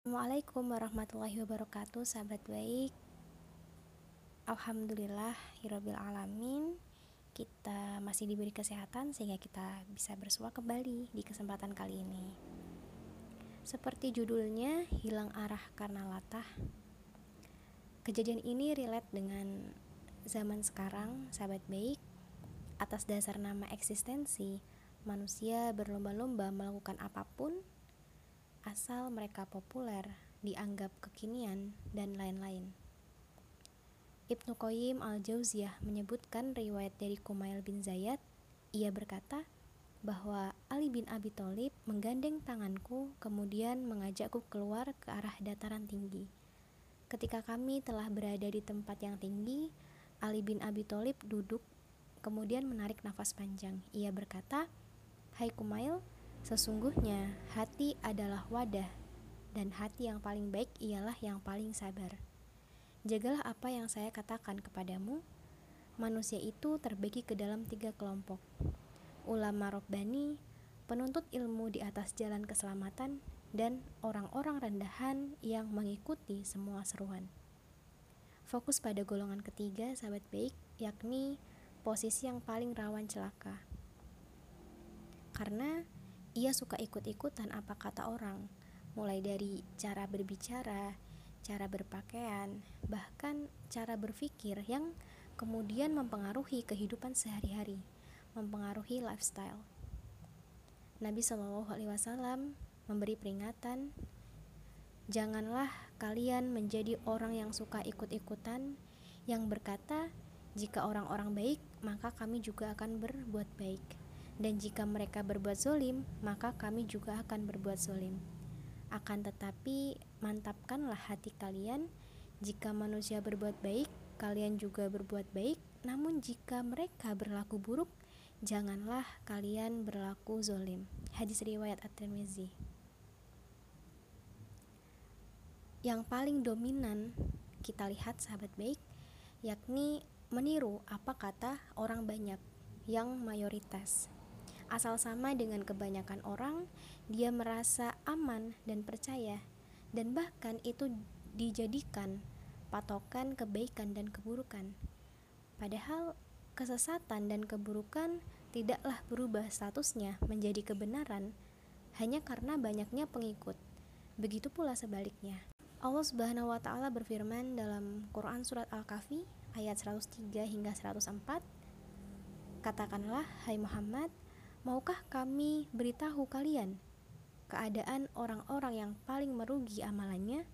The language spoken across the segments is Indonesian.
Assalamualaikum warahmatullahi wabarakatuh Sahabat baik. Alhamdulillah Hirobil alamin. Kita masih diberi kesehatan Sehingga kita bisa bersua kembali Di kesempatan kali ini. Seperti judulnya Hilang arah karena latah. Kejadian ini relate dengan Zaman sekarang Sahabat baik. Atas dasar nama eksistensi Manusia berlomba-lomba melakukan apa pun asal mereka populer, dianggap kekinian, dan lain-lain. Ibnu Qayyim al-Jauziyah menyebutkan riwayat dari Kumail bin Zayad. Ia berkata bahwa Ali bin Abi Thalib menggandeng tanganku kemudian mengajakku keluar ke arah dataran tinggi. Ketika kami telah berada di tempat yang tinggi, Ali bin Abi Thalib duduk kemudian menarik nafas panjang. Ia berkata, "Hai Kumail, Sesungguhnya hati adalah wadah, dan hati yang paling baik ialah yang paling sabar. Jagalah apa yang saya katakan kepadamu. Manusia itu terbagi ke dalam tiga kelompok: ulama robbani, penuntut ilmu di atas jalan keselamatan, dan orang-orang rendahan yang mengikuti semua seruan. Fokus pada golongan ketiga, sahabat baik, yakni posisi yang paling rawan celaka. Karena ia suka ikut-ikutan apa kata orang, mulai dari cara berbicara, cara berpakaian, bahkan cara berpikir yang kemudian mempengaruhi kehidupan sehari-hari, mempengaruhi lifestyle. Nabi Shallallahu Alaihi Wasallam memberi peringatan, janganlah kalian menjadi orang yang suka ikut-ikutan, yang berkata, jika orang-orang baik, maka kami juga akan berbuat baik dan jika mereka berbuat zolim, maka kami juga akan berbuat zolim. Akan tetapi, mantapkanlah hati kalian. Jika manusia berbuat baik, kalian juga berbuat baik. Namun, jika mereka berlaku buruk, janganlah kalian berlaku zolim. Hadis riwayat At-Tirmizi. Yang paling dominan kita lihat, sahabat baik, yakni meniru apa kata orang banyak yang mayoritas. Asal sama dengan kebanyakan orang, dia merasa aman dan percaya, dan bahkan itu dijadikan patokan kebaikan dan keburukan. Padahal kesesatan dan keburukan tidaklah berubah statusnya menjadi kebenaran hanya karena banyaknya pengikut. Begitu pula sebaliknya. Allah Subhanahu wa taala berfirman dalam Quran surat Al-Kahfi ayat 103 hingga 104 Katakanlah hai Muhammad Maukah kami beritahu kalian keadaan orang-orang yang paling merugi amalannya,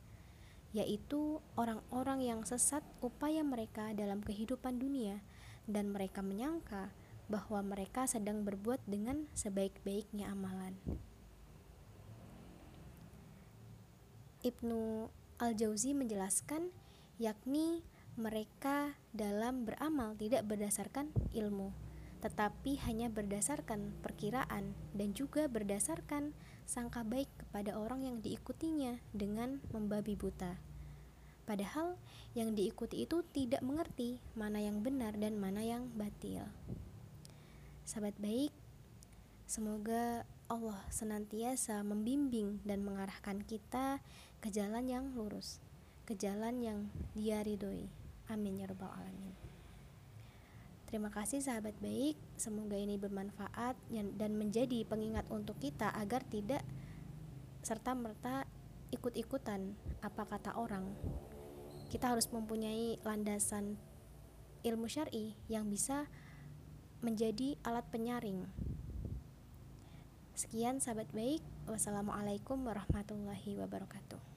yaitu orang-orang yang sesat upaya mereka dalam kehidupan dunia, dan mereka menyangka bahwa mereka sedang berbuat dengan sebaik-baiknya amalan. Ibnu Al-Jauzi menjelaskan, yakni mereka dalam beramal tidak berdasarkan ilmu, tetapi hanya berdasarkan perkiraan dan juga berdasarkan sangka baik kepada orang yang diikutinya dengan membabi buta. Padahal yang diikuti itu tidak mengerti mana yang benar dan mana yang batil. Sahabat baik, semoga Allah senantiasa membimbing dan mengarahkan kita ke jalan yang lurus, ke jalan yang dia ridhoi. Amin ya rabbal alamin. Terima kasih sahabat baik, semoga ini bermanfaat dan menjadi pengingat untuk kita agar tidak serta-merta ikut-ikutan apa kata orang. Kita harus mempunyai landasan ilmu syar'i yang bisa menjadi alat penyaring. Sekian sahabat baik, wassalamualaikum warahmatullahi wabarakatuh.